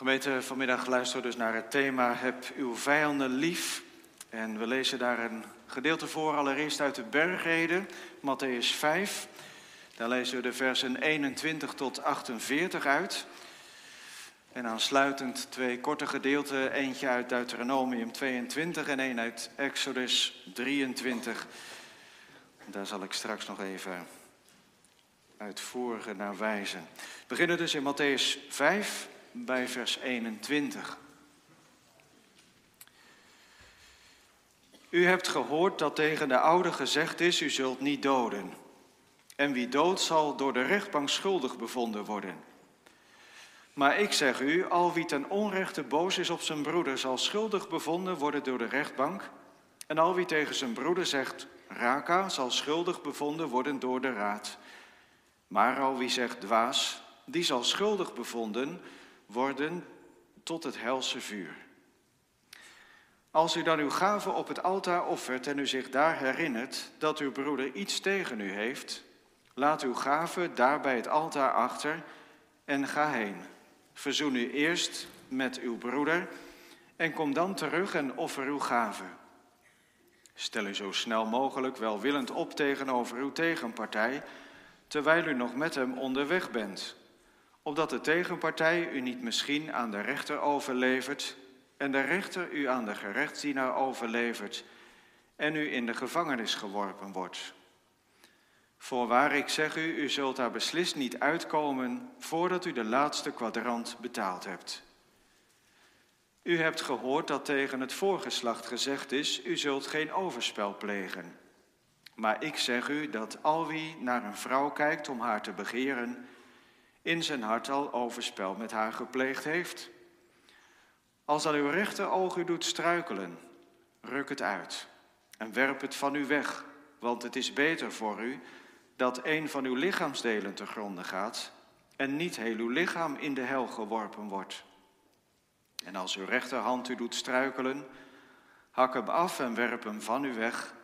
Gemeente, vanmiddag luisteren we dus naar het thema Heb uw vijanden lief. En we lezen daar een gedeelte voor, allereerst uit de bergreden, Matthäus 5. Daar lezen we de versen 21 tot 48 uit. En aansluitend twee korte gedeelten, eentje uit Deuteronomium 22 en één uit Exodus 23. Daar zal ik straks nog even uitvoerig naar wijzen. We beginnen dus in Matthäus 5 bij vers 21. U hebt gehoord dat tegen de oude gezegd is, u zult niet doden. En wie dood zal door de rechtbank schuldig bevonden worden. Maar ik zeg u, al wie ten onrechte boos is op zijn broeder, zal schuldig bevonden worden door de rechtbank. En al wie tegen zijn broeder zegt, raka, zal schuldig bevonden worden door de raad. Maar al wie zegt dwaas, die zal schuldig bevonden worden tot het helse vuur. Als u dan uw gave op het altaar offert en u zich daar herinnert dat uw broeder iets tegen u heeft, laat uw gave daar bij het altaar achter en ga heen. Verzoen u eerst met uw broeder en kom dan terug en offer uw gave. Stel u zo snel mogelijk welwillend op tegenover uw tegenpartij, terwijl u nog met hem onderweg bent, opdat de tegenpartij u niet misschien aan de rechter overlevert en de rechter u aan de gerechtsdienaar overlevert en u in de gevangenis geworpen wordt. Voorwaar, ik zeg u, u zult daar beslist niet uitkomen voordat u de laatste kwadrant betaald hebt. U hebt gehoord dat tegen het voorgeslacht gezegd is, u zult geen overspel plegen. Maar ik zeg u dat al wie naar een vrouw kijkt om haar te begeren, in zijn hart al overspel met haar gepleegd heeft. Als dan uw rechteroog u doet struikelen, ruk het uit en werp het van u weg, want het is beter voor u dat een van uw lichaamsdelen te gronden gaat en niet heel uw lichaam in de hel geworpen wordt. En als uw rechterhand u doet struikelen, hak hem af en werp hem van u weg,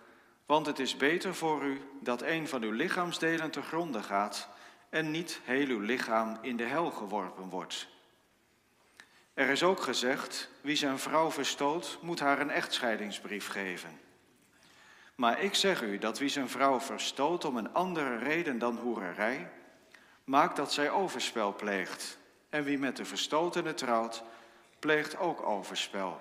want het is beter voor u dat een van uw lichaamsdelen te gronden gaat en niet heel uw lichaam in de hel geworpen wordt. Er is ook gezegd, wie zijn vrouw verstoot, moet haar een echtscheidingsbrief geven. Maar ik zeg u dat wie zijn vrouw verstoot om een andere reden dan hoererij, maakt dat zij overspel pleegt. En wie met de verstotene trouwt, pleegt ook overspel.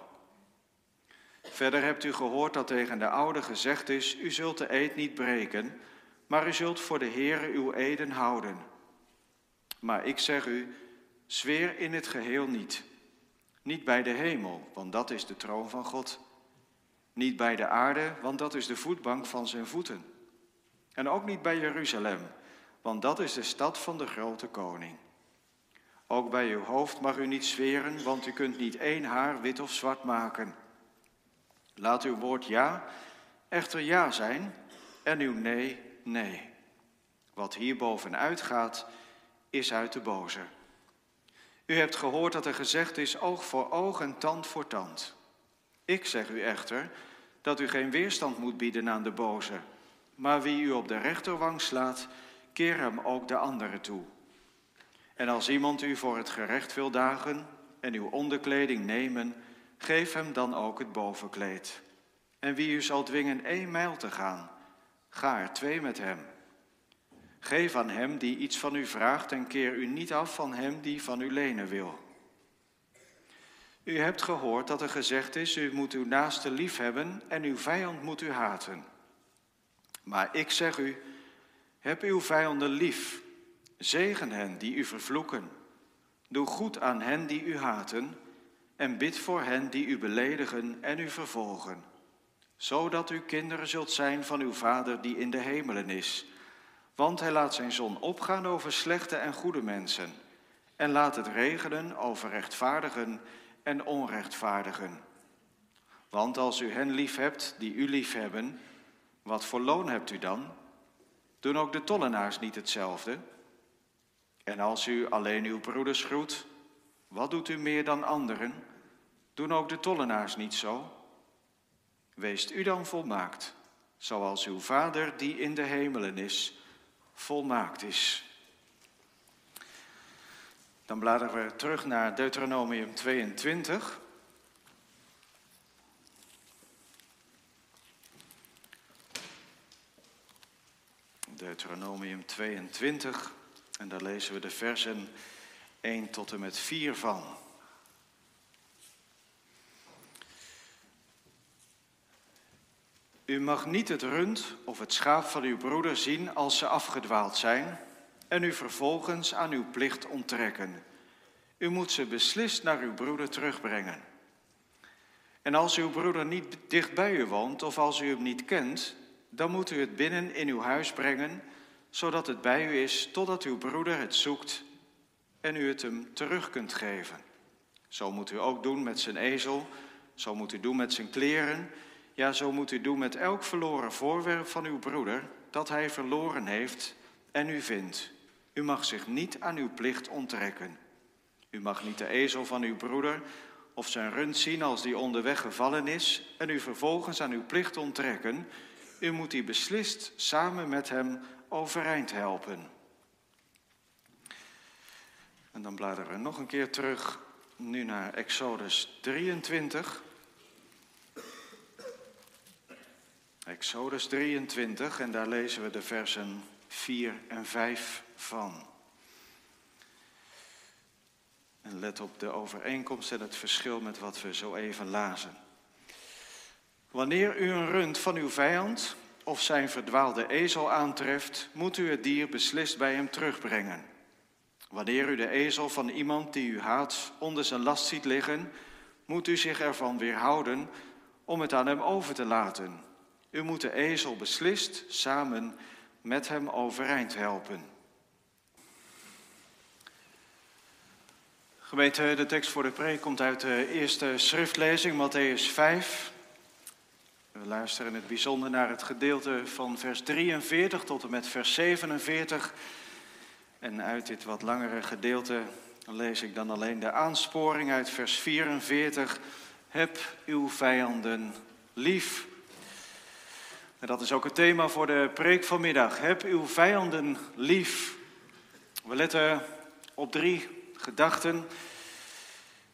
Verder hebt u gehoord dat tegen de oude gezegd is, u zult de eed niet breken, maar u zult voor de Heere uw eden houden. Maar ik zeg u, zweer in het geheel niet. Niet bij de hemel, want dat is de troon van God. Niet bij de aarde, want dat is de voetbank van zijn voeten. En ook niet bij Jeruzalem, want dat is de stad van de grote koning. Ook bij uw hoofd mag u niet zweren, want u kunt niet één haar wit of zwart maken. Laat uw woord ja echter ja zijn en uw nee nee. Wat hier bovenuit gaat, is uit de boze. U hebt gehoord dat er gezegd is oog voor oog en tand voor tand. Ik zeg u echter dat u geen weerstand moet bieden aan de boze, maar wie u op de rechterwang slaat, keer hem ook de andere toe. En als iemand u voor het gerecht wil dagen en uw onderkleding nemen, geef hem dan ook het bovenkleed. En wie u zal dwingen één mijl te gaan, ga er twee met hem. Geef aan hem die iets van u vraagt en keer u niet af van hem die van u lenen wil. U hebt gehoord dat er gezegd is, u moet uw naaste lief hebben en uw vijand moet u haten. Maar ik zeg u, heb uw vijanden lief, zegen hen die u vervloeken. Doe goed aan hen die u haten en bid voor hen die u beledigen en u vervolgen, zodat u kinderen zult zijn van uw Vader die in de hemelen is. Want hij laat zijn zon opgaan over slechte en goede mensen en laat het regenen over rechtvaardigen en onrechtvaardigen. Want als u hen lief hebt die u lief hebben, wat voor loon hebt u dan? Doen ook de tollenaars niet hetzelfde? En als u alleen uw broeders groet, wat doet u meer dan anderen? Doen ook de tollenaars niet zo? Weest u dan volmaakt, zoals uw Vader die in de hemelen is, volmaakt is. Dan bladeren we terug naar Deuteronomium 22. Deuteronomium 22 en daar lezen we de versen 1 tot en met 4 van. U mag niet het rund of het schaap van uw broeder zien als ze afgedwaald zijn en u vervolgens aan uw plicht onttrekken. U moet ze beslist naar uw broeder terugbrengen. En als uw broeder niet dicht bij u woont of als u hem niet kent, dan moet u het binnen in uw huis brengen, zodat het bij u is totdat uw broeder het zoekt en u het hem terug kunt geven. Zo moet u ook doen met zijn ezel, zo moet u doen met zijn kleren, ja, zo moet u doen met elk verloren voorwerp van uw broeder dat hij verloren heeft en u vindt. U mag zich niet aan uw plicht onttrekken. U mag niet de ezel van uw broeder of zijn rund zien als die onderweg gevallen is en u vervolgens aan uw plicht onttrekken. U moet die beslist samen met hem overeind helpen. En dan bladeren we nog een keer terug, nu naar Exodus 23. Exodus 23 en daar lezen we de versen 4 en 5 van. En let op de overeenkomst en het verschil met wat we zo even lazen. Wanneer u een rund van uw vijand of zijn verdwaalde ezel aantreft, moet u het dier beslist bij hem terugbrengen. Wanneer u de ezel van iemand die u haat onder zijn last ziet liggen, moet u zich ervan weerhouden om het aan hem over te laten. U moet de ezel beslist samen met hem overeind helpen. Gemeente, de tekst voor de preek komt uit de eerste schriftlezing, Matthäus 5. We luisteren in het bijzonder naar het gedeelte van vers 43 tot en met vers 47. En uit dit wat langere gedeelte lees ik dan alleen de aansporing uit vers 44. Heb uw vijanden lief. En dat is ook het thema voor de preek vanmiddag. Heb uw vijanden lief. We letten op drie gedachten.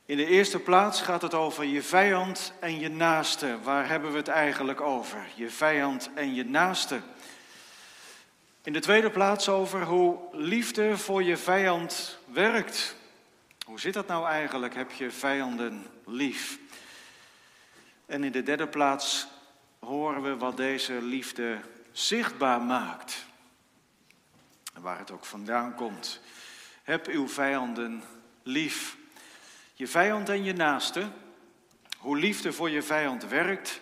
In de eerste plaats gaat het over je vijand en je naaste. Waar hebben we het eigenlijk over? Je vijand en je naaste. In de tweede plaats over hoe liefde voor je vijand werkt. Hoe zit dat nou eigenlijk? Heb je vijanden lief? En in de derde plaats horen we wat deze liefde zichtbaar maakt. En waar het ook vandaan komt. Heb uw vijanden lief. Je vijand en je naaste. Hoe liefde voor je vijand werkt.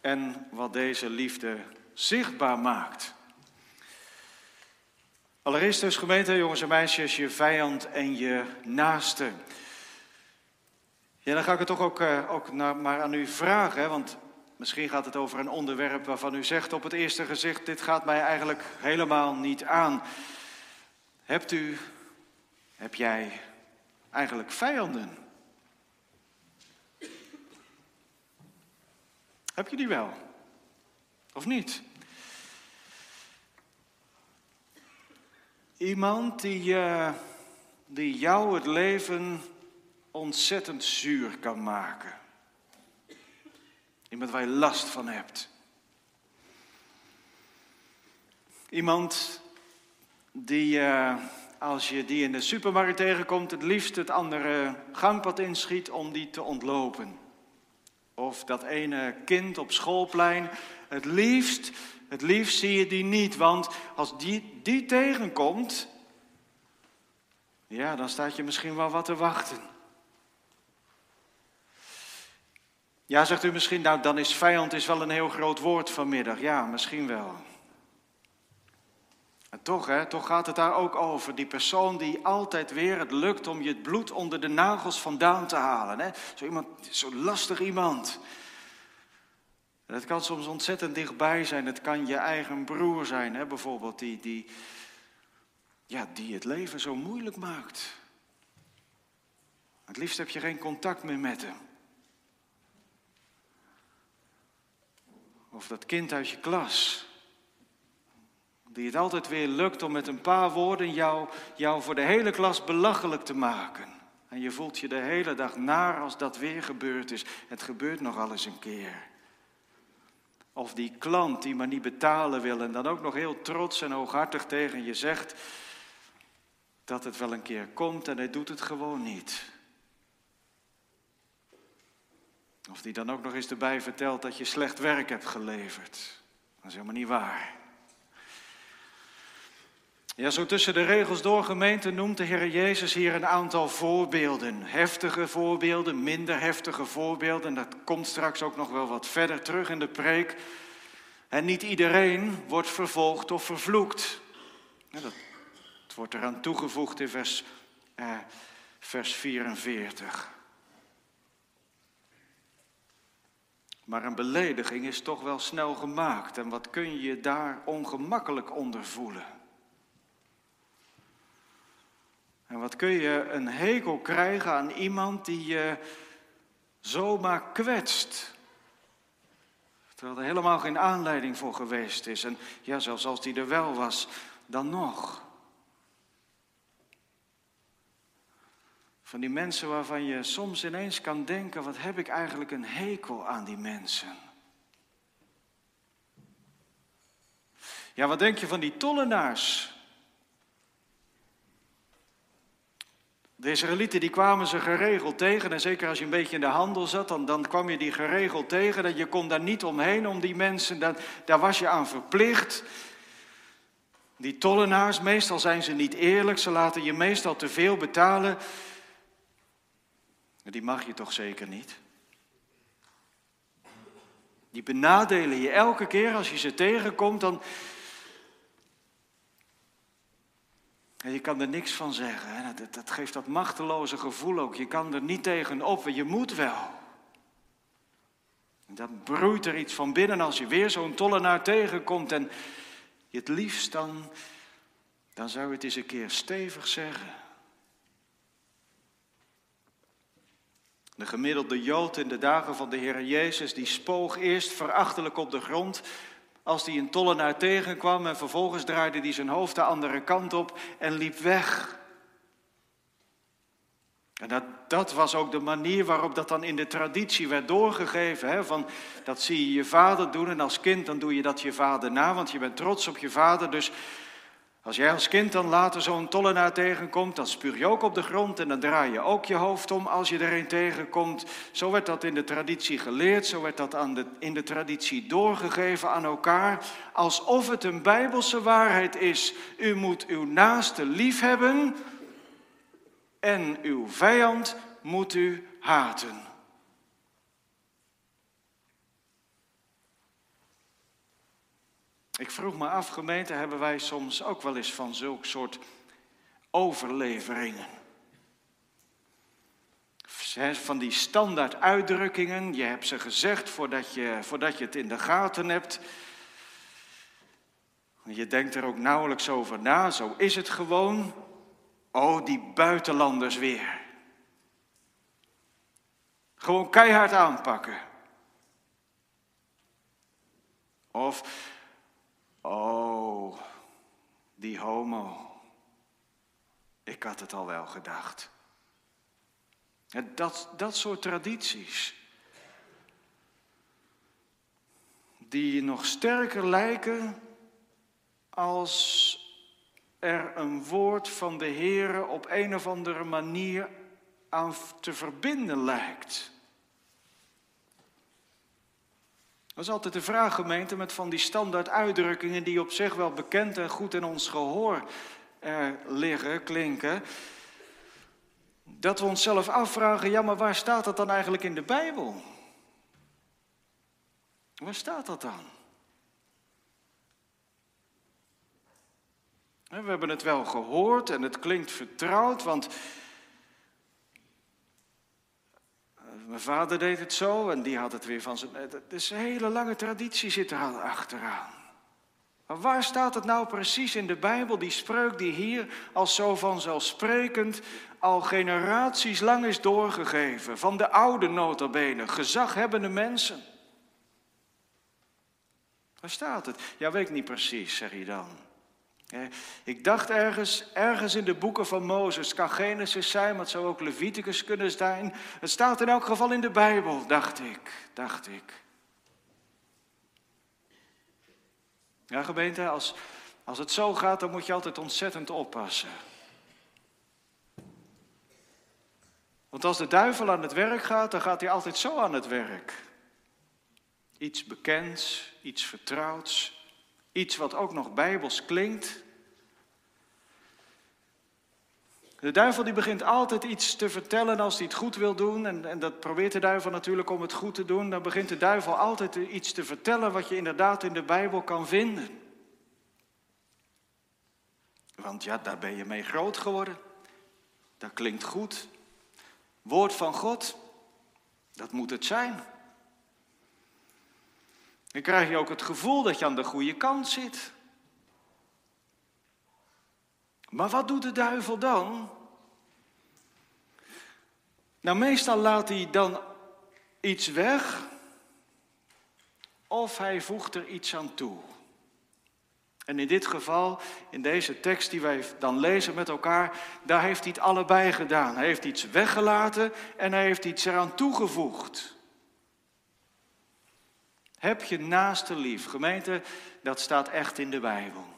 En wat deze liefde zichtbaar maakt. Allereerst dus gemeente, jongens en meisjes, je vijand en je naaste. Ja, dan ga ik het toch ook, uh, ook naar, maar aan u vragen, want misschien gaat het over een onderwerp waarvan u zegt op het eerste gezicht, dit gaat mij eigenlijk helemaal niet aan. Hebt u, heb jij eigenlijk vijanden? Heb je die wel? Of niet? Iemand die, uh, die jou het leven ontzettend zuur kan maken. Iemand waar je last van hebt. Iemand die, uh, als je die in de supermarkt tegenkomt, het liefst het andere gangpad inschiet om die te ontlopen. Of dat ene kind op schoolplein, het liefst het liefst zie je die niet, want als die, die tegenkomt, ja, dan staat je misschien wel wat te wachten. Ja, zegt u misschien, nou dan is vijand is wel een heel groot woord vanmiddag. Ja, misschien wel. En toch, hè, toch gaat het daar ook over. Die persoon die altijd weer het lukt om je het bloed onder de nagels vandaan te halen. Hè? Zo iemand, zo lastig iemand. En het kan soms ontzettend dichtbij zijn. Het kan je eigen broer zijn, hè, bijvoorbeeld, die, die, ja, die het leven zo moeilijk maakt. Het liefst heb je geen contact meer met hem. Of dat kind uit je klas, Die het altijd weer lukt om met een paar woorden jou, jou voor de hele klas belachelijk te maken. En je voelt je de hele dag naar als dat weer gebeurd is. Het gebeurt nog al eens een keer. Of die klant die maar niet betalen wil en dan ook nog heel trots en hooghartig tegen je zegt dat het wel een keer komt en hij doet het gewoon niet. Of die dan ook nog eens erbij vertelt dat je slecht werk hebt geleverd. Dat is helemaal niet waar. Ja, zo tussen de regels door gemeente noemt de Heer Jezus hier een aantal voorbeelden. Heftige voorbeelden, minder heftige voorbeelden. Dat komt straks ook nog wel wat verder terug in de preek. En niet iedereen wordt vervolgd of vervloekt. Ja, dat, het wordt eraan toegevoegd in vers, eh, vers 44. Maar een belediging is toch wel snel gemaakt. En wat kun je daar ongemakkelijk onder voelen? En wat kun je een hekel krijgen aan iemand die je zomaar kwetst? Terwijl er helemaal geen aanleiding voor geweest is. En ja, zelfs als die er wel was, dan nog. Van die mensen waarvan je soms ineens kan denken: wat heb ik eigenlijk een hekel aan die mensen? Ja, wat denk je van die tollenaars? De Israëlieten die kwamen ze geregeld tegen. En zeker als je een beetje in de handel zat, dan, dan kwam je die geregeld tegen. Dat je kon daar niet omheen om die mensen. Dat, daar was je aan verplicht. Die tollenaars, meestal zijn ze niet eerlijk. Ze laten je meestal te veel betalen. Die mag je toch zeker niet? Die benadelen je elke keer als je ze tegenkomt. Dan, En je kan er niks van zeggen. Hè? Dat, dat geeft dat machteloze gevoel ook. Je kan er niet tegen op. Je moet wel. En dan broeit er iets van binnen als je weer zo'n tollenaar tegenkomt. En je het liefst dan, dan zou je het eens een keer stevig zeggen. De gemiddelde Jood in de dagen van de Heer Jezus, die spoog eerst verachtelijk op de grond als hij een tollenaar tegenkwam en vervolgens draaide hij zijn hoofd de andere kant op en liep weg. En dat, dat was ook de manier waarop dat dan in de traditie werd doorgegeven. Hè? Van, dat zie je je vader doen en als kind dan doe je dat je vader na, want je bent trots op je vader. Dus als jij als kind dan later zo'n tollenaar tegenkomt, dan spuur je ook op de grond en dan draai je ook je hoofd om als je er een tegenkomt. Zo werd dat in de traditie geleerd, zo werd dat aan in de traditie doorgegeven aan elkaar, alsof het een bijbelse waarheid is. U moet uw naaste lief hebben en uw vijand moet u haten. Ik vroeg me af, gemeente, hebben wij soms ook wel eens van zulk soort overleveringen? Van die standaard uitdrukkingen, je hebt ze gezegd voordat je, voordat je het in de gaten hebt. Je denkt er ook nauwelijks over na, zo is het gewoon. Oh, die buitenlanders weer. Gewoon keihard aanpakken. Of Oh, die homo. Ik had het al wel gedacht. Dat, dat soort tradities. Die nog sterker lijken als er een woord van de Heer op een of andere manier aan te verbinden lijkt. Dat is altijd de vraag, gemeente, met van die standaard uitdrukkingen die op zich wel bekend en goed in ons gehoor eh, liggen, klinken. Dat we onszelf afvragen, ja, maar waar staat dat dan eigenlijk in de Bijbel? Waar staat dat dan? We hebben het wel gehoord en het klinkt vertrouwd, want Mijn vader deed het zo en die had het weer van zijn. Dus een hele lange traditie zit er achteraan. Maar waar staat het nou precies in de Bijbel, die spreuk die hier als zo vanzelfsprekend al generaties lang is doorgegeven, van de oude notabene, gezaghebbende mensen? Waar staat het? Ja, weet ik niet precies, zeg je dan. Ik dacht ergens, ergens in de boeken van Mozes, het kan Genesis zijn, maar het zou ook Leviticus kunnen zijn. Het staat in elk geval in de Bijbel, dacht ik, dacht ik. Ja, gemeente, als, als het zo gaat, dan moet je altijd ontzettend oppassen. Want als de duivel aan het werk gaat, dan gaat hij altijd zo aan het werk. Iets bekends, iets vertrouwds, iets wat ook nog bijbels klinkt. De duivel die begint altijd iets te vertellen als hij het goed wil doen. En, en dat probeert de duivel natuurlijk om het goed te doen. Dan begint de duivel altijd iets te vertellen wat je inderdaad in de Bijbel kan vinden. Want ja, daar ben je mee groot geworden. Dat klinkt goed. Woord van God, dat moet het zijn. Dan krijg je ook het gevoel dat je aan de goede kant zit. Maar wat doet de duivel dan? Nou, meestal laat hij dan iets weg of hij voegt er iets aan toe. En in dit geval, in deze tekst die wij dan lezen met elkaar, daar heeft hij het allebei gedaan. Hij heeft iets weggelaten en hij heeft iets eraan toegevoegd. Heb je naaste lief. Gemeente, dat staat echt in de Bijbel.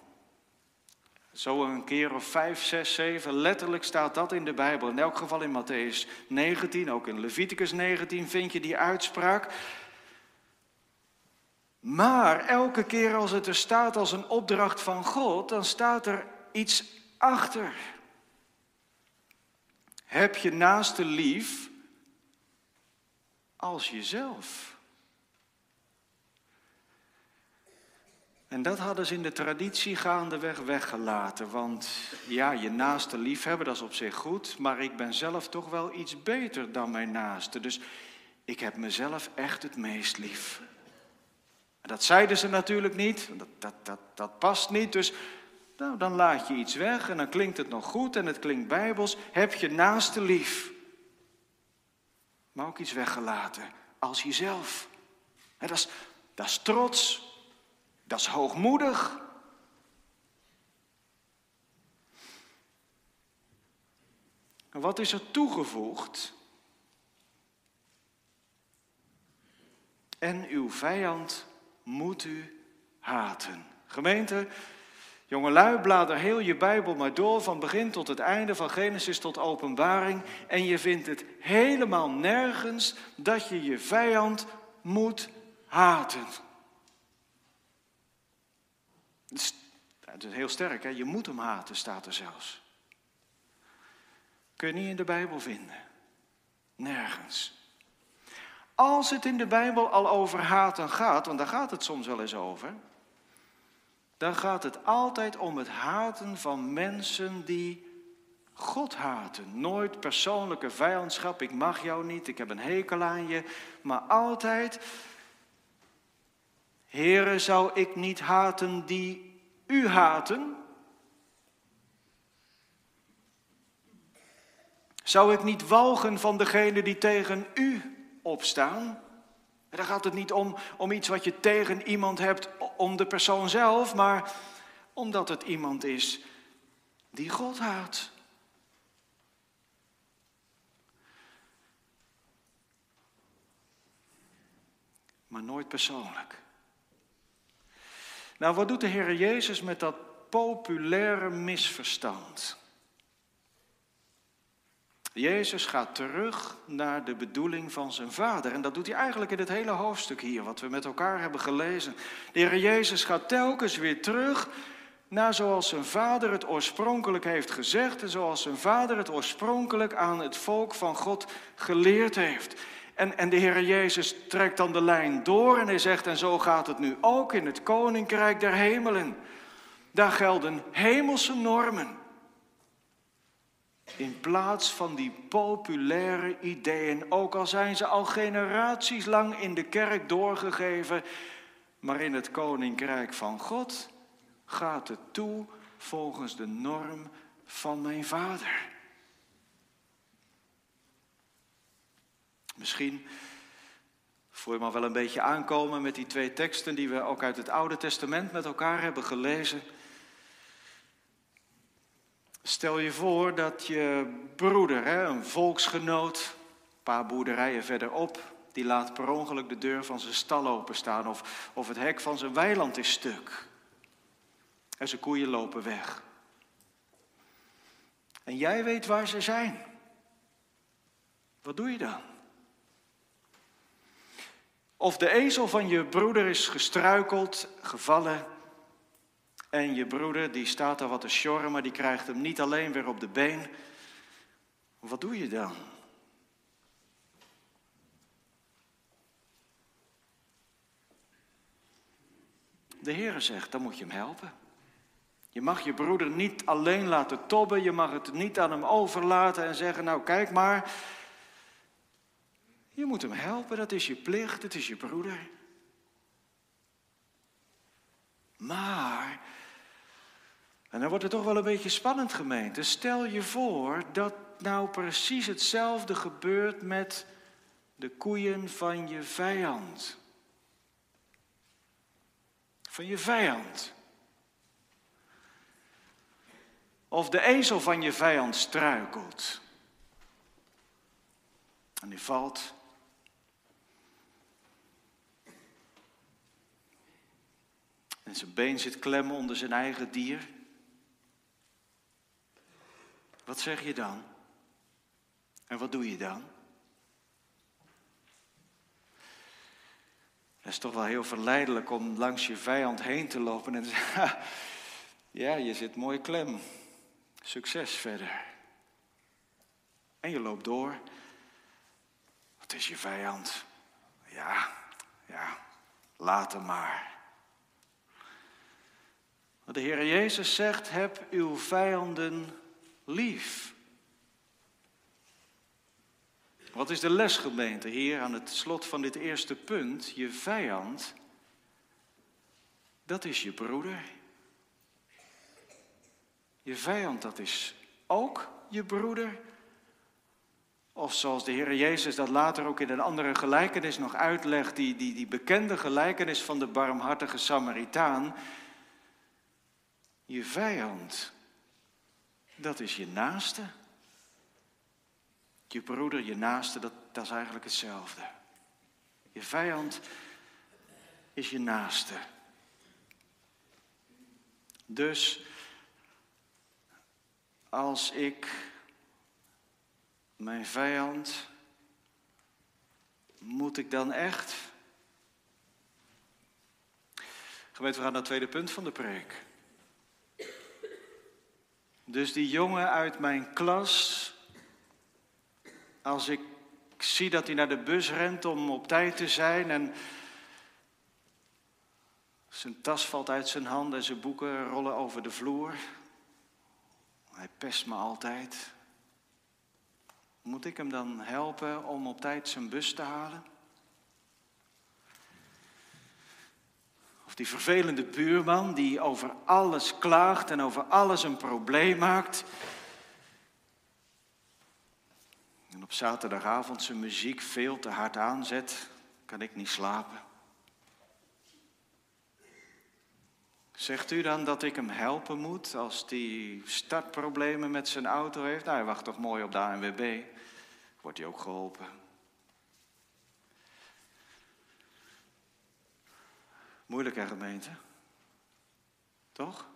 Zo een keer of vijf, zes, zeven, letterlijk staat dat in de Bijbel. In elk geval in Matthäus 19, ook in Leviticus 19 vind je die uitspraak. Maar elke keer als het er staat als een opdracht van God, dan staat er iets achter. Heb je naaste lief als jezelf. En dat hadden ze in de traditie gaandeweg weggelaten. Want ja, je naaste liefhebben, dat is op zich goed. Maar ik ben zelf toch wel iets beter dan mijn naaste. Dus ik heb mezelf echt het meest lief. Dat zeiden ze natuurlijk niet, dat, dat, dat, dat past niet. Dus nou, dan laat je iets weg en dan klinkt het nog goed en het klinkt bijbels. Heb je naaste lief. Maar ook iets weggelaten als jezelf. dat, is, dat is trots, dat is hoogmoedig. En wat is er toegevoegd? En uw vijand moet u haten. Gemeente, jongelui, blader heel je Bijbel maar door van begin tot het einde, van Genesis tot Openbaring. En je vindt het helemaal nergens dat je je vijand moet haten. Het is, heel sterk, hè? je moet hem haten, staat er zelfs. Kun je niet in de Bijbel vinden. Nergens. Als het in de Bijbel al over haten gaat, want daar gaat het soms wel eens over, dan gaat het altijd om het haten van mensen die God haten. Nooit persoonlijke vijandschap, ik mag jou niet, ik heb een hekel aan je, maar altijd, Heere, zou ik niet haten die u haten? Zou ik niet walgen van degene die tegen u opstaan. En gaat het niet om, om iets wat je tegen iemand hebt, om de persoon zelf, maar omdat het iemand is die God haat. Maar nooit persoonlijk. Nou, wat doet de Heer Jezus met dat populaire misverstand? Jezus gaat terug naar de bedoeling van zijn vader. En dat doet hij eigenlijk in het hele hoofdstuk hier, wat we met elkaar hebben gelezen. De Heer Jezus gaat telkens weer terug naar zoals zijn vader het oorspronkelijk heeft gezegd. En zoals zijn vader het oorspronkelijk aan het volk van God geleerd heeft. En, en de Heer Jezus trekt dan de lijn door en hij zegt, en zo gaat het nu ook in het koninkrijk der hemelen. Daar gelden hemelse normen. In plaats van die populaire ideeën, ook al zijn ze al generaties lang in de kerk doorgegeven, maar in het koninkrijk van God gaat het toe volgens de norm van mijn vader. Misschien voel je me wel een beetje aankomen met die twee teksten die we ook uit het Oude Testament met elkaar hebben gelezen. Stel je voor dat je broeder, een volksgenoot, een paar boerderijen verderop, die laat per ongeluk de deur van zijn stal openstaan of, of het hek van zijn weiland is stuk. En zijn koeien lopen weg. En jij weet waar ze zijn. Wat doe je dan? Of de ezel van je broeder is gestruikeld, gevallen. En je broeder die staat daar wat te sjorren, maar die krijgt hem niet alleen weer op de been. Wat doe je dan? De Heere zegt, dan moet je hem helpen. Je mag je broeder niet alleen laten tobben, je mag het niet aan hem overlaten en zeggen, nou kijk maar, je moet hem helpen, dat is je plicht, het is je broeder. Maar, en dan wordt het toch wel een beetje spannend gemeente, stel je voor dat nou precies hetzelfde gebeurt met de koeien van je vijand. Van je vijand. Of de ezel van je vijand struikelt. En die valt. En zijn been zit klem onder zijn eigen dier. Wat zeg je dan? En wat doe je dan? Het is toch wel heel verleidelijk om langs je vijand heen te lopen en te zeggen: Ja, je zit mooi klem. Succes verder. En je loopt door. Wat is je vijand? Ja, ja, laat hem maar. De Heer Jezus zegt: heb uw vijanden lief. Wat is de lesgemeente hier aan het slot van dit eerste punt? Je vijand, dat is je broeder. Je vijand, dat is ook je broeder. Of zoals de Heer Jezus dat later ook in een andere gelijkenis nog uitlegt, die, die, die bekende gelijkenis van de barmhartige Samaritaan. Je vijand, dat is je naaste. Je broeder, je naaste, dat, dat is eigenlijk hetzelfde. Je vijand is je naaste. Dus als ik mijn vijand, moet ik dan echt? Gemeente, we gaan naar het tweede punt van de preek. Dus die jongen uit mijn klas, als ik zie dat hij naar de bus rent om op tijd te zijn en zijn tas valt uit zijn hand en zijn boeken rollen over de vloer. Hij pest me altijd. Moet ik hem dan helpen om op tijd zijn bus te halen? Die vervelende buurman die over alles klaagt en over alles een probleem maakt. En op zaterdagavond zijn muziek veel te hard aanzet, kan ik niet slapen. Zegt u dan dat ik hem helpen moet als hij startproblemen met zijn auto heeft? Nou, hij wacht toch mooi op de ANWB. Wordt hij ook geholpen? Moeilijke gemeente. Toch?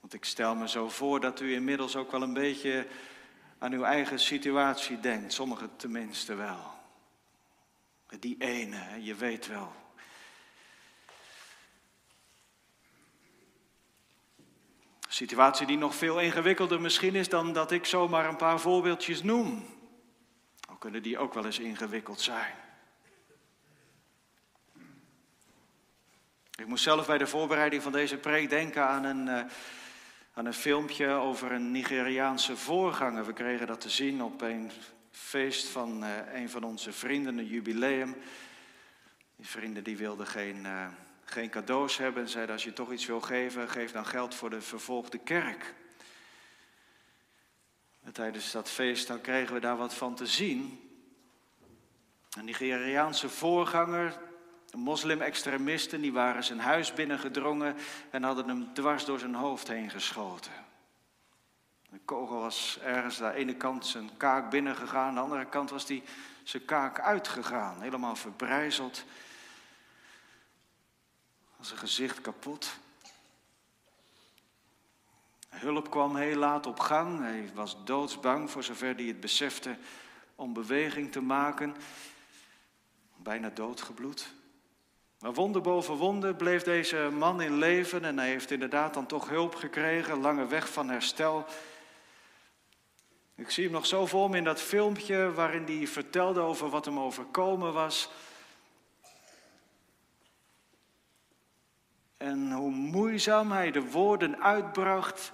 Want ik stel me zo voor dat u inmiddels ook wel een beetje aan uw eigen situatie denkt. Sommigen tenminste wel. Die ene, je weet wel. Situatie die nog veel ingewikkelder misschien is dan dat ik zomaar een paar voorbeeldjes noem. Al kunnen die ook wel eens ingewikkeld zijn. Ik moest zelf bij de voorbereiding van deze preek denken aan een, uh, aan een filmpje over een Nigeriaanse voorganger. We kregen dat te zien op een feest van uh, een van onze vrienden, een jubileum. Die vrienden die wilden geen, uh, geen cadeaus hebben en zeiden als je toch iets wil geven, geef dan geld voor de vervolgde kerk. En tijdens dat feest dan kregen we daar wat van te zien. Een Nigeriaanse voorganger moslim-extremisten die waren zijn huis binnengedrongen en hadden hem dwars door zijn hoofd heen geschoten. De kogel was ergens aan de ene kant zijn kaak binnengegaan, aan de andere kant was die zijn kaak uitgegaan, helemaal verbrijzeld. Zijn gezicht kapot. Hulp kwam heel laat op gang. Hij was doodsbang, voor zover hij het besefte, om beweging te maken. Bijna doodgebloed. Maar wonder boven wonder bleef deze man in leven en hij heeft inderdaad dan toch hulp gekregen, lange weg van herstel. Ik zie hem nog zo voor in dat filmpje waarin hij vertelde over wat hem overkomen was. En hoe moeizaam hij de woorden uitbracht.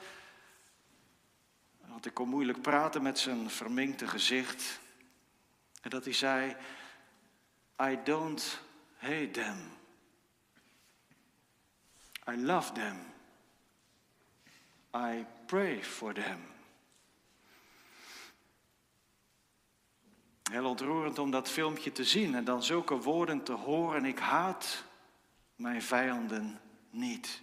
Want ik kon moeilijk praten met zijn verminkte gezicht. En dat hij zei: I don't hate them. I love them. I pray for them. Heel ontroerend om dat filmpje te zien en dan zulke woorden te horen. Ik haat mijn vijanden niet.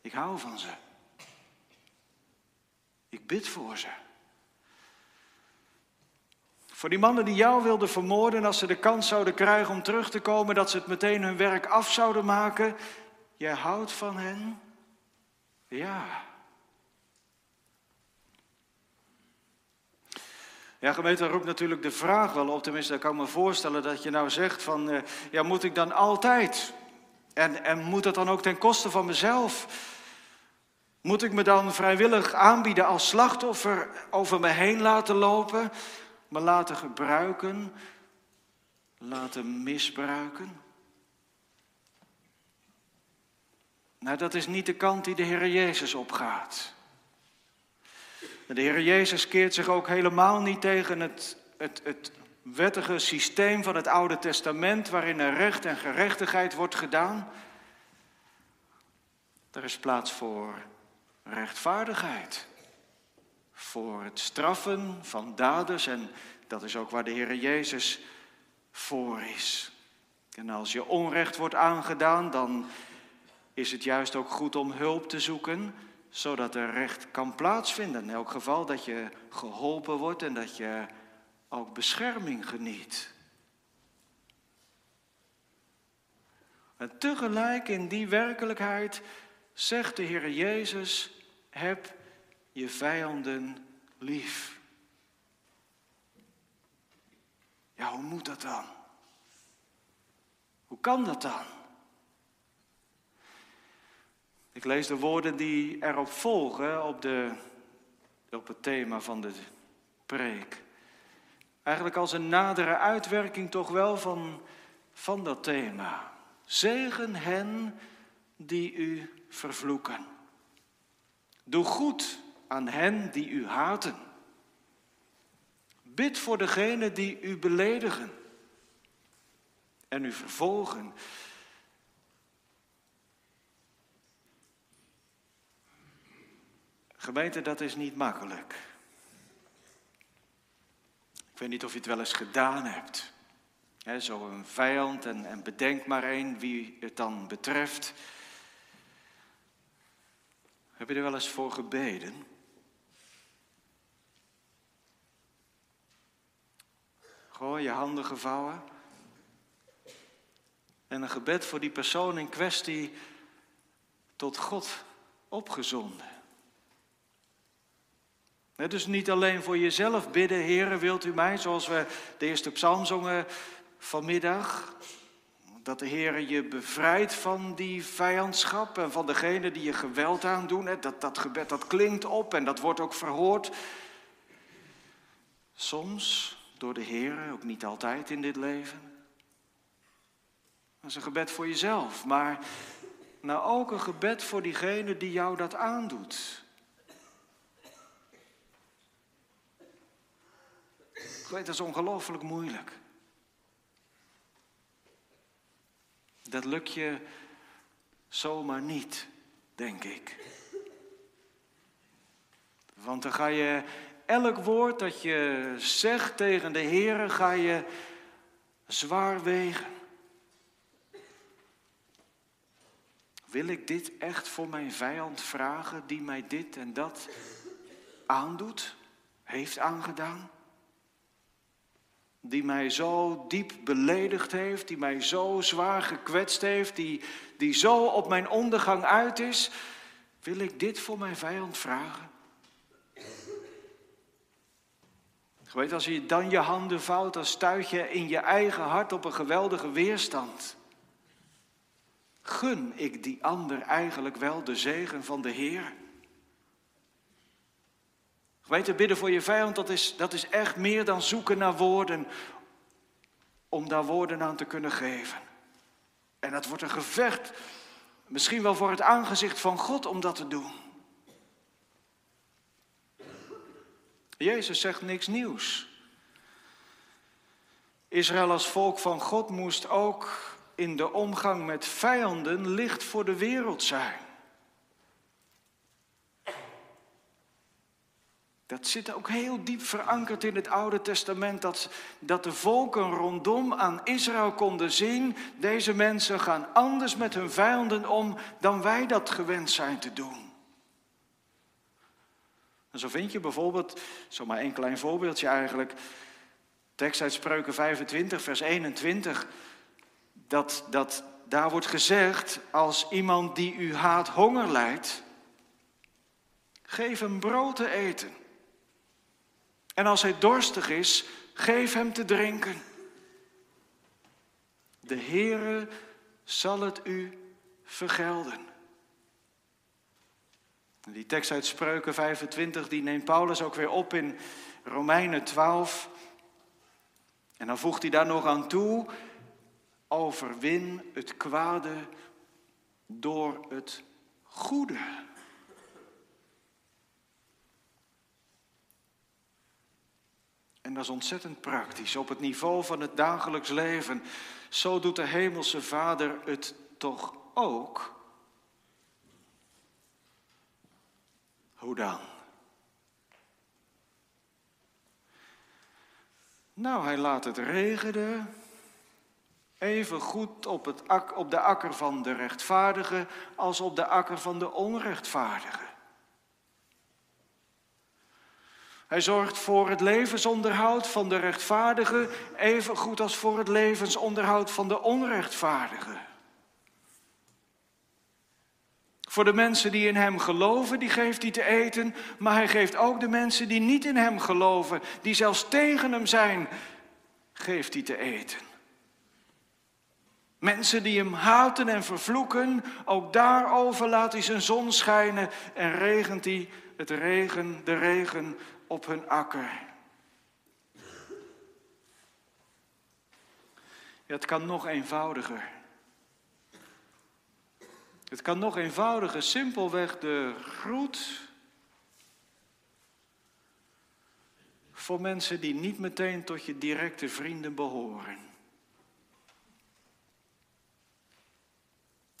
Ik hou van ze. Ik bid voor ze. Voor die mannen die jou wilden vermoorden, als ze de kans zouden krijgen om terug te komen, dat ze het meteen hun werk af zouden maken. Jij houdt van hen? Ja. Ja, gemeente, roept natuurlijk de vraag wel op. Tenminste, ik kan me voorstellen dat je nou zegt van, eh, ja, moet ik dan altijd? En, en moet dat dan ook ten koste van mezelf? Moet ik me dan vrijwillig aanbieden als slachtoffer, over me heen laten lopen, me laten gebruiken, laten misbruiken? Nou, dat is niet de kant die de Heer Jezus opgaat. De Heer Jezus keert zich ook helemaal niet tegen het, het, het wettige systeem van het Oude Testament, waarin er recht en gerechtigheid wordt gedaan. Er is plaats voor rechtvaardigheid, voor het straffen van daders en dat is ook waar de Heer Jezus voor is. En als je onrecht wordt aangedaan, dan is het juist ook goed om hulp te zoeken zodat er recht kan plaatsvinden. In elk geval dat je geholpen wordt en dat je ook bescherming geniet. En tegelijk in die werkelijkheid zegt de Heer Jezus, heb je vijanden lief. Ja, hoe moet dat dan? Hoe kan dat dan? Ik lees de woorden die erop volgen op, de, op het thema van de preek. Eigenlijk als een nadere uitwerking toch wel van, van dat thema. Zegen hen die u vervloeken. Doe goed aan hen die u haten. Bid voor degenen die u beledigen en u vervolgen. Gemeente, dat is niet makkelijk. Ik weet niet of je het wel eens gedaan hebt. Zo'n vijand en, en bedenk maar één wie het dan betreft. Heb je er wel eens voor gebeden? Gewoon je handen gevouwen. En een gebed voor die persoon in kwestie tot God opgezonden dus niet alleen voor jezelf bidden, Heer, wilt u mij, zoals we de eerste psalm zongen vanmiddag. Dat de Heer je bevrijdt van die vijandschap en van degene die je geweld aandoen. Dat, dat gebed dat klinkt op en dat wordt ook verhoord. Soms door de Heer, ook niet altijd in dit leven. Dat is een gebed voor jezelf, maar nou ook een gebed voor diegene die jou dat aandoet. weet, dat is ongelooflijk moeilijk. Dat lukt je zomaar niet, denk ik. Want dan ga je elk woord dat je zegt tegen de Heer, ga je zwaar wegen. Wil ik dit echt voor mijn vijand vragen die mij dit en dat aandoet, heeft aangedaan? Die mij zo diep beledigd heeft, die mij zo zwaar gekwetst heeft, die, die zo op mijn ondergang uit is. Wil ik dit voor mijn vijand vragen? Weet, als je dan je handen vouwt, dan stuit je in je eigen hart op een geweldige weerstand. Gun ik die ander eigenlijk wel de zegen van de Heer? Weet bidden voor je vijand, dat is, dat is echt meer dan zoeken naar woorden om daar woorden aan te kunnen geven. En dat wordt een gevecht, misschien wel voor het aangezicht van God om dat te doen. Jezus zegt niks nieuws. Israël als volk van God moest ook in de omgang met vijanden licht voor de wereld zijn. Dat zit ook heel diep verankerd in het Oude Testament, dat, dat de volken rondom aan Israël konden zien, deze mensen gaan anders met hun vijanden om dan wij dat gewend zijn te doen. En zo vind je bijvoorbeeld, zomaar een klein voorbeeldje eigenlijk, tekst uit Spreuken 25, vers 21, dat, dat daar wordt gezegd, als iemand die u haat honger lijdt, geef hem brood te eten. En als hij dorstig is, geef hem te drinken. De Heere zal het u vergelden. Die tekst uit Spreuken 25, die neemt Paulus ook weer op in Romeinen 12. En dan voegt hij daar nog aan toe, overwin het kwade door het goede. En dat is ontzettend praktisch, op het niveau van het dagelijks leven. Zo doet de Hemelse Vader het toch ook. Hoe dan? Nou, hij laat het regenen. Even goed op, het op de akker van de rechtvaardige als op de akker van de onrechtvaardige. Hij zorgt voor het levensonderhoud van de rechtvaardige, even goed als voor het levensonderhoud van de onrechtvaardige. Voor de mensen die in Hem geloven, die geeft hij te eten. Maar Hij geeft ook de mensen die niet in Hem geloven, die zelfs tegen Hem zijn, geeft hij te eten. Mensen die Hem haten en vervloeken, ook daarover laat Hij zijn zon schijnen en regent Hij het regen, de regen op hun akker. Het kan nog eenvoudiger. Het kan nog eenvoudiger, simpelweg de groet voor mensen die niet meteen tot je directe vrienden behoren.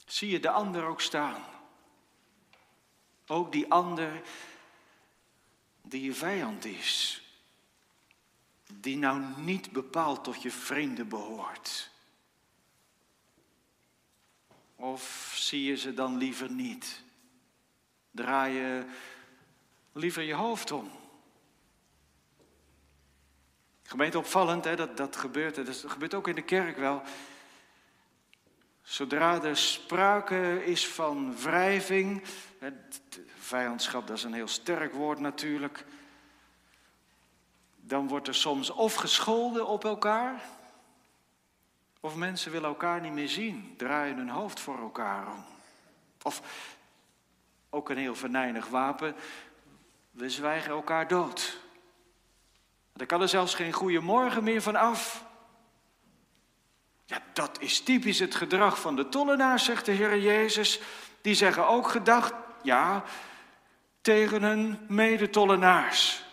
Zie je de ander ook staan? Ook die ander die je vijand is, die nou niet bepaald tot je vrienden behoort. Of zie je ze dan liever niet? Draai je liever je hoofd om? Gemeente opvallend, hè, dat, dat gebeurt. Dat gebeurt ook in de kerk wel. Zodra er sprake is van wrijving, vijandschap, dat is een heel sterk woord natuurlijk, dan wordt er soms of gescholden op elkaar, of mensen willen elkaar niet meer zien, draaien hun hoofd voor elkaar om. Of ook een heel venijnig wapen, we zwijgen elkaar dood. Daar kan er zelfs geen goede morgen meer van af. Ja, dat is typisch het gedrag van de tollenaars, zegt de Heer Jezus. Die zeggen ook gedacht, ja, tegen hun medetollenaars.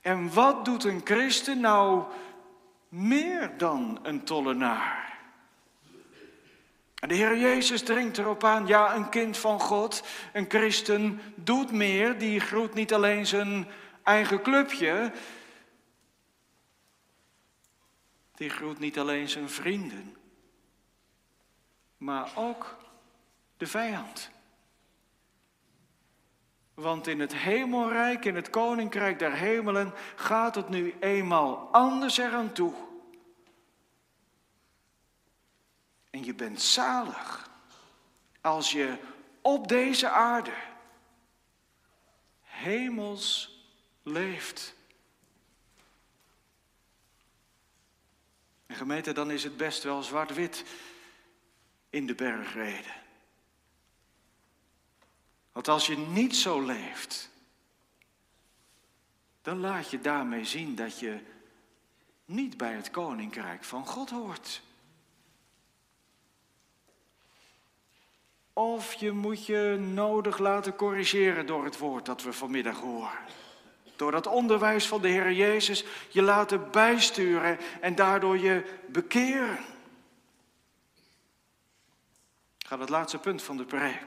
En wat doet een christen nou meer dan een tollenaar. En de Heer Jezus dringt erop aan, ja, een kind van God, een christen doet meer, die groet niet alleen zijn eigen clubje, die groet niet alleen zijn vrienden, maar ook de vijand. Want in het hemelrijk, in het koninkrijk der hemelen, gaat het nu eenmaal anders eraan toe. En je bent zalig als je op deze aarde hemels leeft. En gemeente, dan is het best wel zwart-wit in de bergreden. Want als je niet zo leeft, dan laat je daarmee zien dat je niet bij het koninkrijk van God hoort. Of je moet je nodig laten corrigeren door het woord dat we vanmiddag horen. Door dat onderwijs van de Heer Jezus je laten bijsturen en daardoor je bekeren. Ik ga het laatste punt van de preek.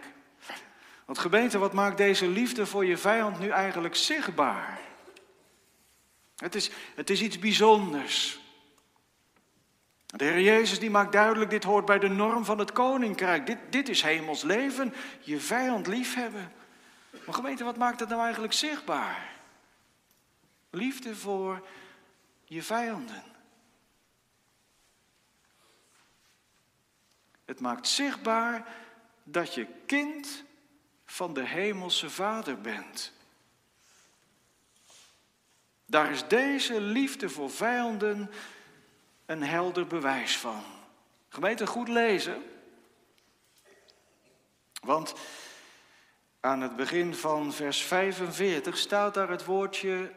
Want gemeente, wat maakt deze liefde voor je vijand nu eigenlijk zichtbaar? Het is, het is iets bijzonders. De Heer Jezus die maakt duidelijk, dit hoort bij de norm van het koninkrijk. Dit, dit is hemels leven, je vijand liefhebben. Maar gemeente, wat maakt dat nou eigenlijk zichtbaar? Liefde voor je vijanden. Het maakt zichtbaar dat je kind van de hemelse Vader bent. Daar is deze liefde voor vijanden een helder bewijs van. Gemeente, goed lezen. Want aan het begin van vers 45 staat daar het woordje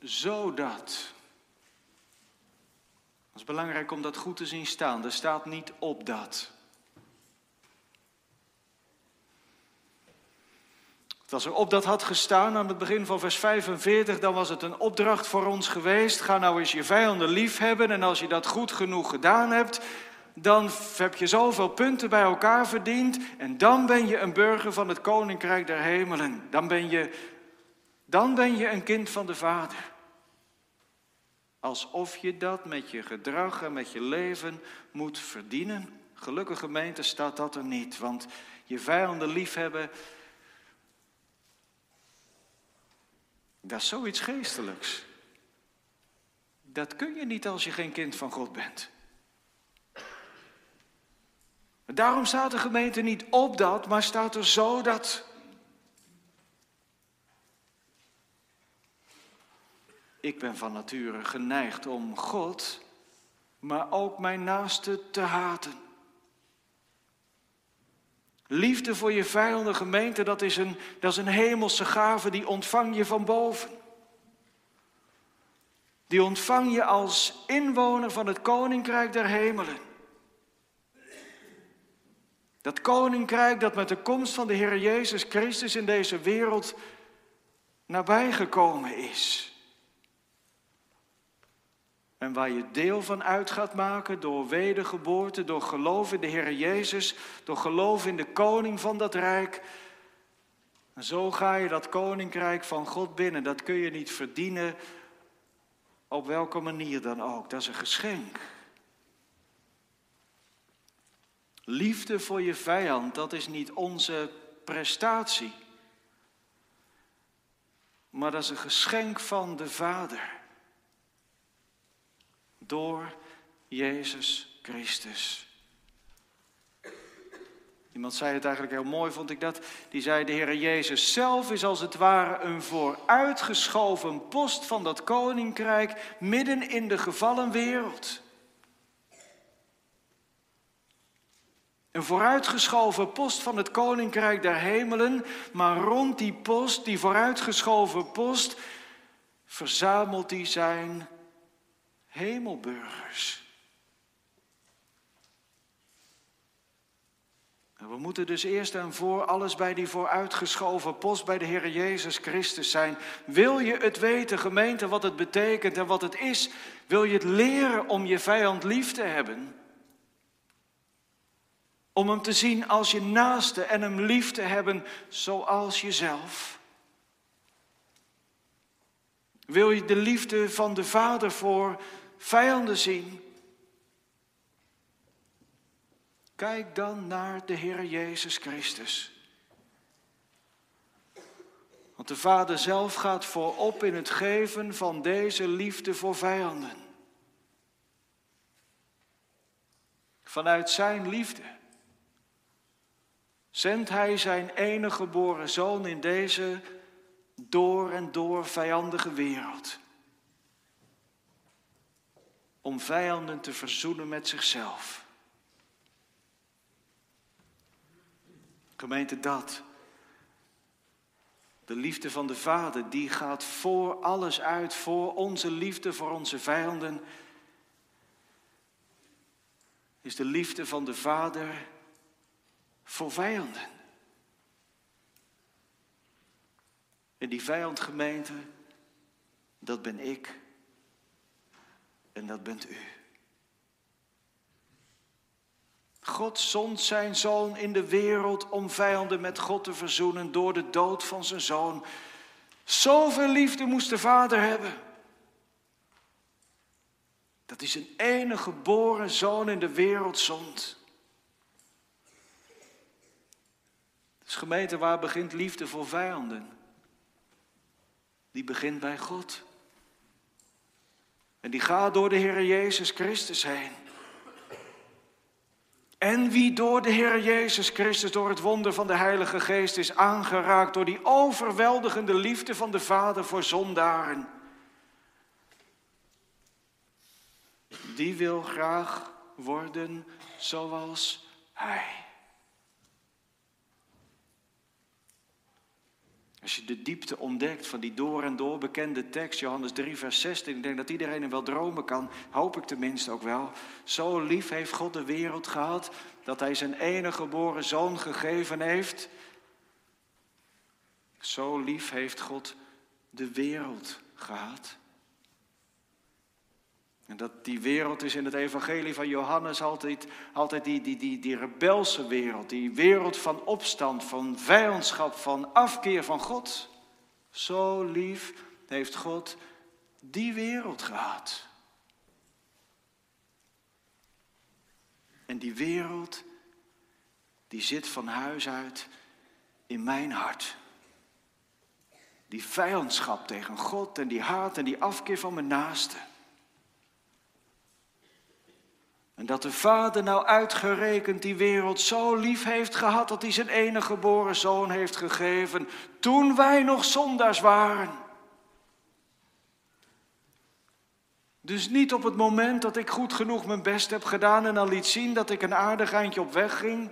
zodat. Het is belangrijk om dat goed te zien staan. Er staat niet op dat. Als er op dat had gestaan aan het begin van vers 45, dan was het een opdracht voor ons geweest. Ga nou eens je vijanden lief hebben en als je dat goed genoeg gedaan hebt, dan heb je zoveel punten bij elkaar verdiend en dan ben je een burger van het koninkrijk der hemelen. Dan ben je, dan ben je een kind van de Vader. Alsof je dat met je gedrag en met je leven moet verdienen. Gelukkig gemeente staat dat er niet, want je vijanden liefhebben, Dat is zoiets geestelijks. Dat kun je niet als je geen kind van God bent. Daarom staat de gemeente niet op dat, maar staat er zo dat. Ik ben van nature geneigd om God, maar ook mijn naaste te haten. Liefde voor je vijanden, gemeente, dat is, een, dat is een hemelse gave, die ontvang je van boven. Die ontvang je als inwoner van het koninkrijk der hemelen. Dat koninkrijk dat met de komst van de Heer Jezus Christus in deze wereld nabijgekomen is. En waar je deel van uit gaat maken door wedergeboorte, door geloof in de Heer Jezus, door geloof in de koning van dat rijk. En zo ga je dat koninkrijk van God binnen. Dat kun je niet verdienen op welke manier dan ook. Dat is een geschenk. Liefde voor je vijand, dat is niet onze prestatie. Maar dat is een geschenk van de Vader door Jezus Christus. Iemand zei het eigenlijk heel mooi, vond ik dat. Die zei, de Heer Jezus zelf is als het ware een vooruitgeschoven post van dat koninkrijk midden in de gevallen wereld. Een vooruitgeschoven post van het koninkrijk der hemelen, maar rond die post, die vooruitgeschoven post, verzamelt hij zijn hemelburgers. we moeten dus eerst en voor alles bij die vooruitgeschoven post bij de Heer Jezus Christus zijn. Wil je het weten, gemeente, wat het betekent en wat het is? Wil je het leren om je vijand lief te hebben? Om hem te zien als je naaste en hem lief te hebben zoals jezelf? Wil je de liefde van de Vader voor vijanden zien. Kijk dan naar de Heer Jezus Christus. Want de Vader zelf gaat voorop in het geven van deze liefde voor vijanden. Vanuit Zijn liefde zendt Hij Zijn enige geboren Zoon in deze door en door vijandige wereld. Om vijanden te verzoenen met zichzelf. Gemeente dat. De liefde van de Vader, die gaat voor alles uit, voor onze liefde voor onze vijanden. Is de liefde van de Vader voor vijanden. En die vijandgemeente, dat ben ik en dat bent u. God zond zijn zoon in de wereld om vijanden met God te verzoenen door de dood van zijn zoon. Zoveel liefde moest de vader hebben. Dat hij zijn enige geboren zoon in de wereld zond. Dus gemeente, waar begint liefde voor vijanden? Die begint bij God. En die gaat door de Heer Jezus Christus heen. En wie door de Heer Jezus Christus, door het wonder van de Heilige Geest is aangeraakt door die overweldigende liefde van de Vader voor zondaren. Die wil graag worden zoals Hij. Als je de diepte ontdekt van die door en door bekende tekst, Johannes 3, vers 16, ik denk dat iedereen hem wel dromen kan, hoop ik tenminste ook wel. Zo lief heeft God de wereld gehad dat hij zijn enige geboren zoon gegeven heeft. Zo lief heeft God de wereld gehad. En dat die wereld is in het evangelie van Johannes altijd, altijd die, die, die, die rebelse wereld. Die wereld van opstand, van vijandschap, van afkeer van God. Zo lief heeft God die wereld gehad. En die wereld, die zit van huis uit in mijn hart. Die vijandschap tegen God en die haat en die afkeer van mijn naasten. En dat de Vader nou uitgerekend die wereld zo lief heeft gehad dat hij zijn enige geboren zoon heeft gegeven toen wij nog zondaars waren. Dus niet op het moment dat ik goed genoeg mijn best heb gedaan en al liet zien dat ik een aardig eindje op weg ging.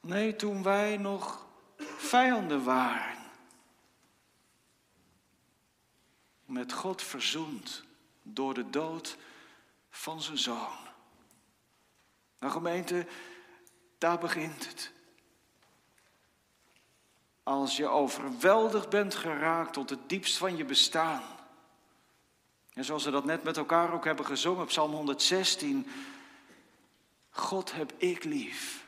Nee, toen wij nog vijanden waren. Met God verzoend door de dood van zijn zoon. Nou gemeente, daar begint het. Als je overweldigd bent geraakt tot het diepst van je bestaan. En zoals we dat net met elkaar ook hebben gezongen op Psalm 116. God heb ik lief.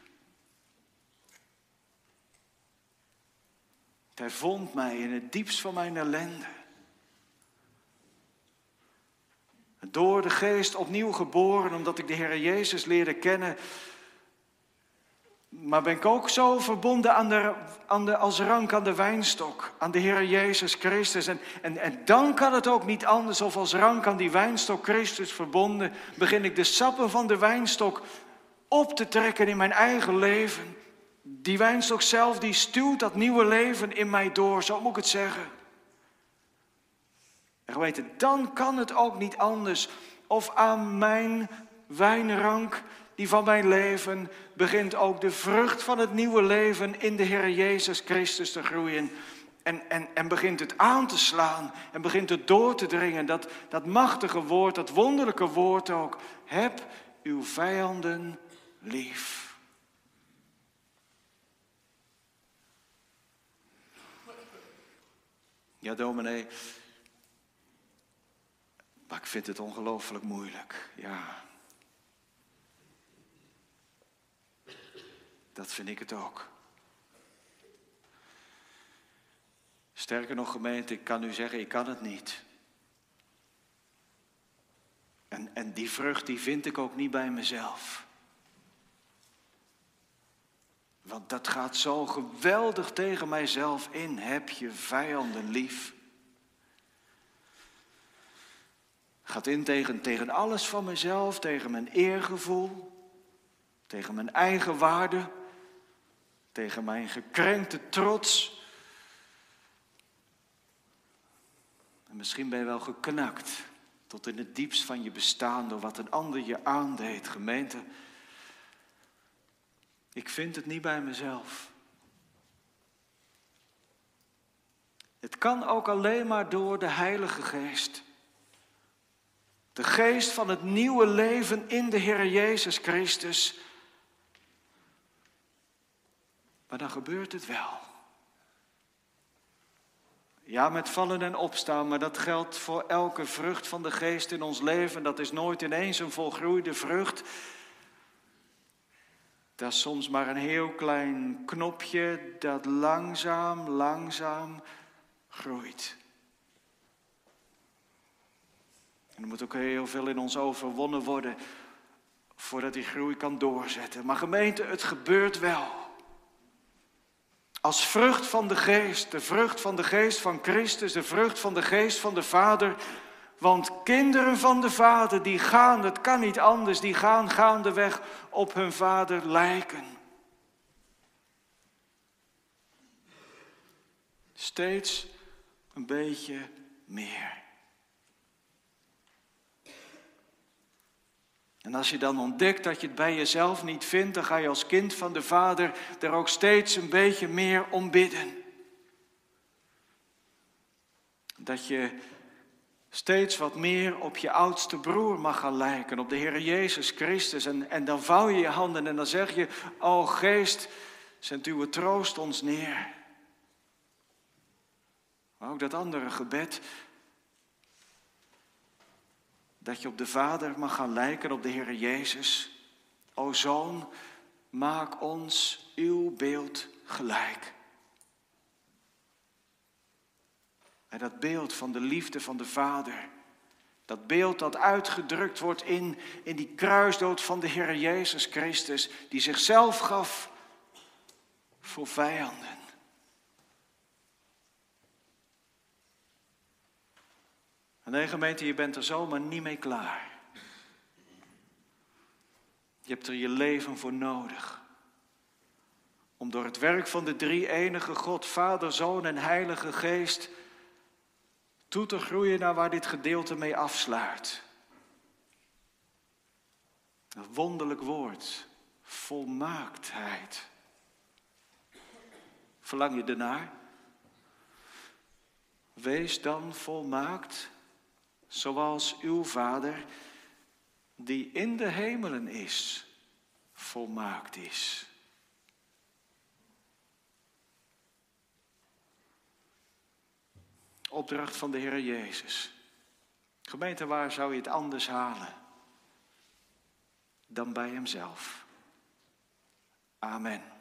Hij vond mij in het diepst van mijn ellende. Door de geest opnieuw geboren, omdat ik de Heer Jezus leerde kennen. Maar ben ik ook zo verbonden aan de, aan de, als rank aan de wijnstok, aan de Heer Jezus Christus. En, en, en dan kan het ook niet anders of als rank aan die wijnstok Christus verbonden, begin ik de sappen van de wijnstok op te trekken in mijn eigen leven. Die wijnstok zelf, die stuwt dat nieuwe leven in mij door, zo moet ik het zeggen. En geweten, dan kan het ook niet anders. Of aan mijn wijnrank, die van mijn leven, begint ook de vrucht van het nieuwe leven in de Heer Jezus Christus te groeien. En, en, en begint het aan te slaan en begint het door te dringen. Dat, dat machtige woord, dat wonderlijke woord ook. Heb uw vijanden lief. Ja, dominee, maar ik vind het ongelooflijk moeilijk, ja. Dat vind ik het ook. Sterker nog, gemeente, ik kan u zeggen, ik kan het niet. En, en die vrucht, die vind ik ook niet bij mezelf. Want dat gaat zo geweldig tegen mijzelf in. Heb je vijanden lief? Gaat in tegen, tegen alles van mezelf, tegen mijn eergevoel, tegen mijn eigen waarde, tegen mijn gekrenkte trots. En misschien ben je wel geknakt tot in het diepst van je bestaan door wat een ander je aandeed, gemeente. Ik vind het niet bij mezelf. Het kan ook alleen maar door de Heilige Geest. De geest van het nieuwe leven in de Heer Jezus Christus. Maar dan gebeurt het wel. Ja, met vallen en opstaan, maar dat geldt voor elke vrucht van de geest in ons leven. Dat is nooit ineens een volgroeide vrucht. Dat is soms maar een heel klein knopje dat langzaam, langzaam groeit. En er moet ook heel veel in ons overwonnen worden voordat die groei kan doorzetten. Maar gemeente, het gebeurt wel. Als vrucht van de geest, de vrucht van de geest van Christus, de vrucht van de geest van de Vader. Want kinderen van de Vader, die gaan, het kan niet anders, die gaan gaandeweg op hun Vader lijken. Steeds een beetje meer. En als je dan ontdekt dat je het bij jezelf niet vindt, dan ga je als kind van de Vader er ook steeds een beetje meer om bidden. Dat je steeds wat meer op je oudste broer mag gaan lijken, op de Heer Jezus Christus. En, en dan vouw je je handen en dan zeg je, o geest, zend uw troost ons neer. Maar ook dat andere gebed, dat je op de Vader mag gaan lijken, op de Heer Jezus. O Zoon, maak ons uw beeld gelijk. En dat beeld van de liefde van de Vader, dat beeld dat uitgedrukt wordt in, in die kruisdood van de Heer Jezus Christus, die zichzelf gaf voor vijanden. En nee, gemeente, je bent er zomaar niet mee klaar. Je hebt er je leven voor nodig. Om door het werk van de drie enige God, Vader, Zoon en Heilige Geest toe te groeien naar waar dit gedeelte mee afsluit. Een wonderlijk woord, volmaaktheid. Verlang je ernaar? Wees dan volmaakt zoals uw Vader, die in de hemelen is, volmaakt is. Opdracht van de Heer Jezus. Gemeente, waar zou je het anders halen dan bij Hemzelf? Amen.